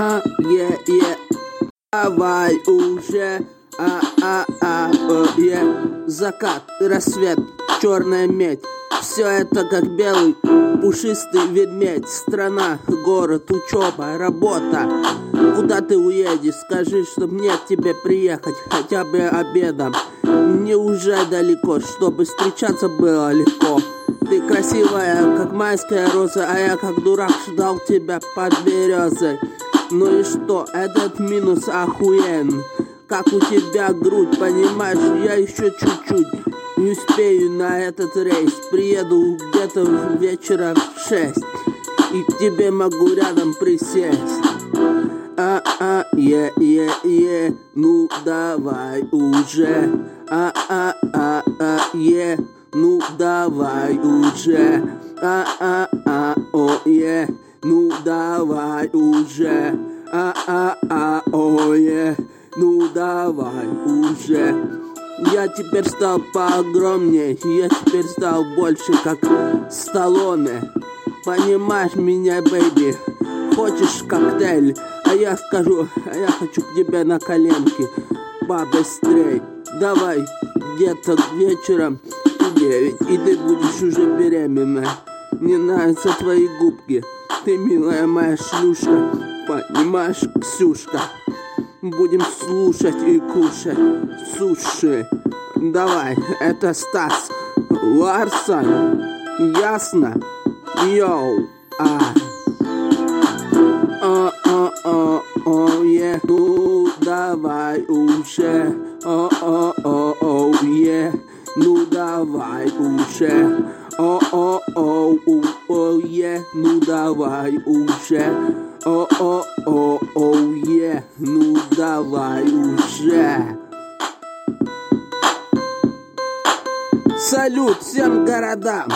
а, е, е. Давай уже, а, а, а, о, е. Закат, рассвет, черная медь. Все это как белый пушистый ведмедь. Страна, город, учеба, работа. Куда ты уедешь? Скажи, чтоб мне к тебе приехать хотя бы обедом. Не уезжай далеко, чтобы встречаться было легко. Ты красивая, как майская роза, а я как дурак ждал тебя под березой. Ну и что, этот минус охуен. Как у тебя грудь, понимаешь, я еще чуть-чуть не успею на этот рейс. Приеду где-то вечера в шесть. И к тебе могу рядом присесть. А, а, е, е, е, ну давай уже. А, а, а, а, е, ну давай уже. А, а, а, о, е, ну давай уже. А, а, а, о, е, ну давай уже. Я теперь стал поогромнее, я теперь стал больше, как Сталлоне. Понимаешь меня, бэйби? Хочешь коктейль? А я скажу, а я хочу к тебе на коленки. Побыстрей. Давай где-то вечером девять, и ты будешь уже беременна. Мне нравятся твои губки. Ты милая моя шлюшка. Понимаешь, Ксюшка? Будем слушать и кушать суши. Давай, это Стас Ларсон. Ясно? Йоу, а. О, о, о, о, е. Ну, давай уже. О, о, о, о, е. Ну, давай уже. О, о, о, у, о, е. Ну, давай уже. О, о, о, о, е. Ну, давай уже. Салют всем городам!